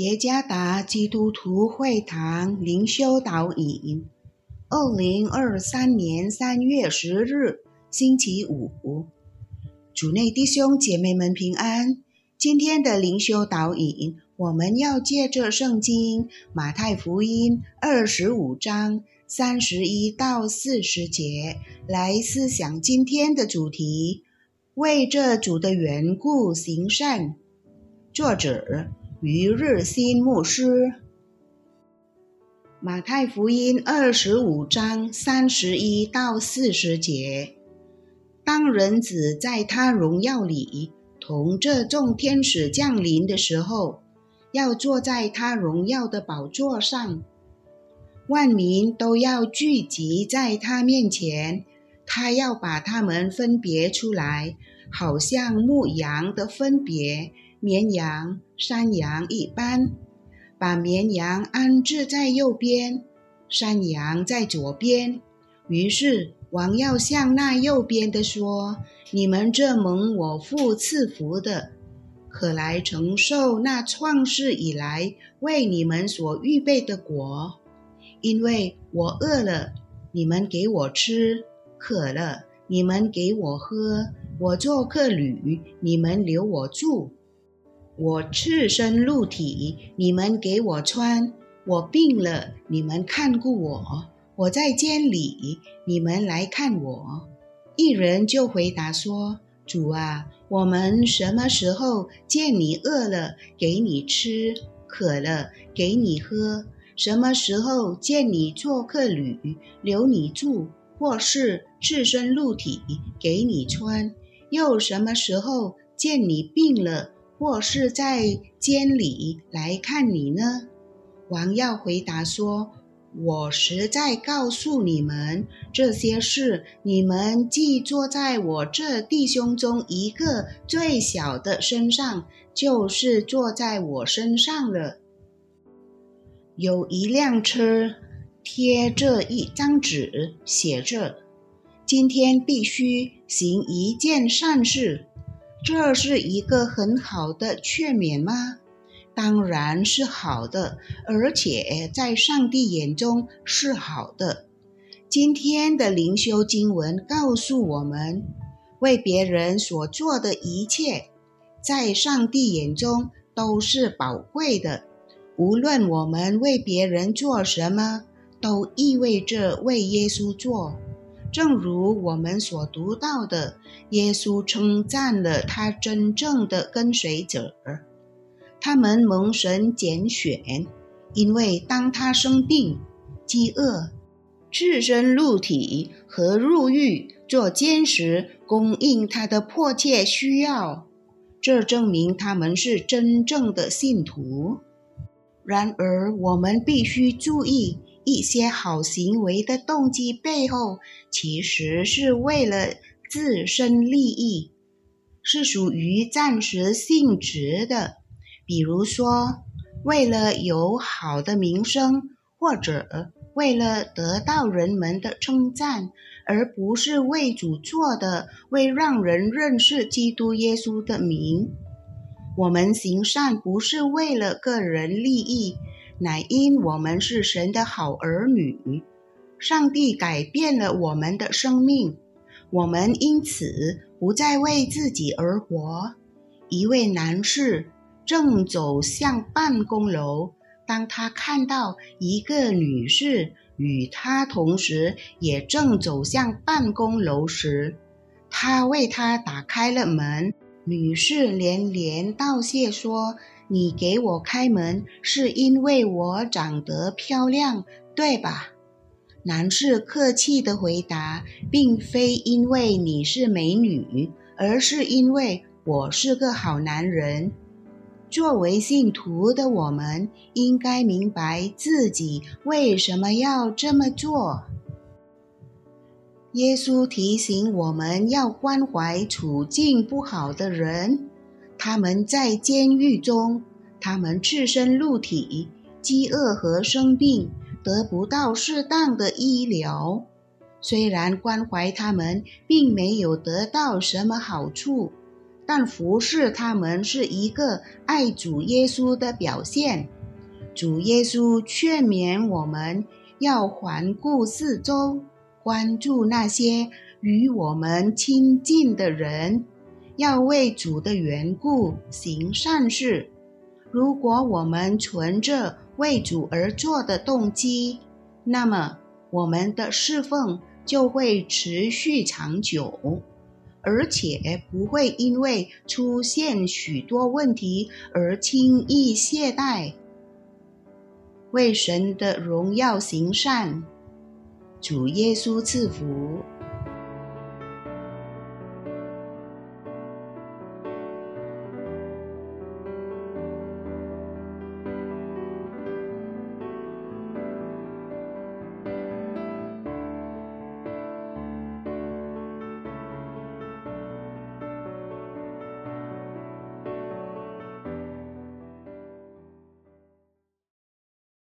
耶加达基督徒会堂灵修导引，二零二三年三月十日，星期五。主内弟兄姐妹们平安。今天的灵修导引，我们要借着圣经马太福音二十五章三十一到四十节来思想今天的主题：为这主的缘故行善。作者。于日新牧师，马太福音二十五章三十一到四十节：当人子在他荣耀里同这众天使降临的时候，要坐在他荣耀的宝座上，万民都要聚集在他面前，他要把他们分别出来，好像牧羊的分别。绵羊、山羊一般，把绵羊安置在右边，山羊在左边。于是王要向那右边的说：“你们这蒙我父赐福的，可来承受那创世以来为你们所预备的果。因为我饿了，你们给我吃；渴了，你们给我喝；我做客旅，你们留我住。”我赤身露体，你们给我穿；我病了，你们看顾我；我在监里，你们来看我。一人就回答说：“主啊，我们什么时候见你饿了，给你吃；渴了，给你喝？什么时候见你做客旅，留你住，或是赤身露体，给你穿？又什么时候见你病了？”或是在监里来看你呢？王耀回答说：“我实在告诉你们，这些事你们既坐在我这弟兄中一个最小的身上，就是坐在我身上了。”有一辆车贴着一张纸，写着：“今天必须行一件善事。”这是一个很好的劝勉吗？当然是好的，而且在上帝眼中是好的。今天的灵修经文告诉我们，为别人所做的一切，在上帝眼中都是宝贵的。无论我们为别人做什么，都意味着为耶稣做。正如我们所读到的，耶稣称赞了他真正的跟随者，他们蒙神拣选，因为当他生病、饥饿、赤身露体和入狱做监时，供应他的迫切需要，这证明他们是真正的信徒。然而，我们必须注意。一些好行为的动机背后，其实是为了自身利益，是属于暂时性质的。比如说，为了有好的名声，或者为了得到人们的称赞，而不是为主做的，为让人认识基督耶稣的名。我们行善不是为了个人利益。乃因我们是神的好儿女，上帝改变了我们的生命，我们因此不再为自己而活。一位男士正走向办公楼，当他看到一个女士与他同时也正走向办公楼时，他为她打开了门。女士连连道谢说。你给我开门，是因为我长得漂亮，对吧？男士客气的回答，并非因为你是美女，而是因为我是个好男人。作为信徒的我们，应该明白自己为什么要这么做。耶稣提醒我们要关怀处境不好的人。他们在监狱中，他们赤身露体，饥饿和生病，得不到适当的医疗。虽然关怀他们并没有得到什么好处，但服侍他们是一个爱主耶稣的表现。主耶稣劝勉我们要环顾四周，关注那些与我们亲近的人，要为主的缘故行善事。如果我们存着为主而做的动机，那么我们的侍奉就会持续长久。而且不会因为出现许多问题而轻易懈怠。为神的荣耀行善，主耶稣赐福。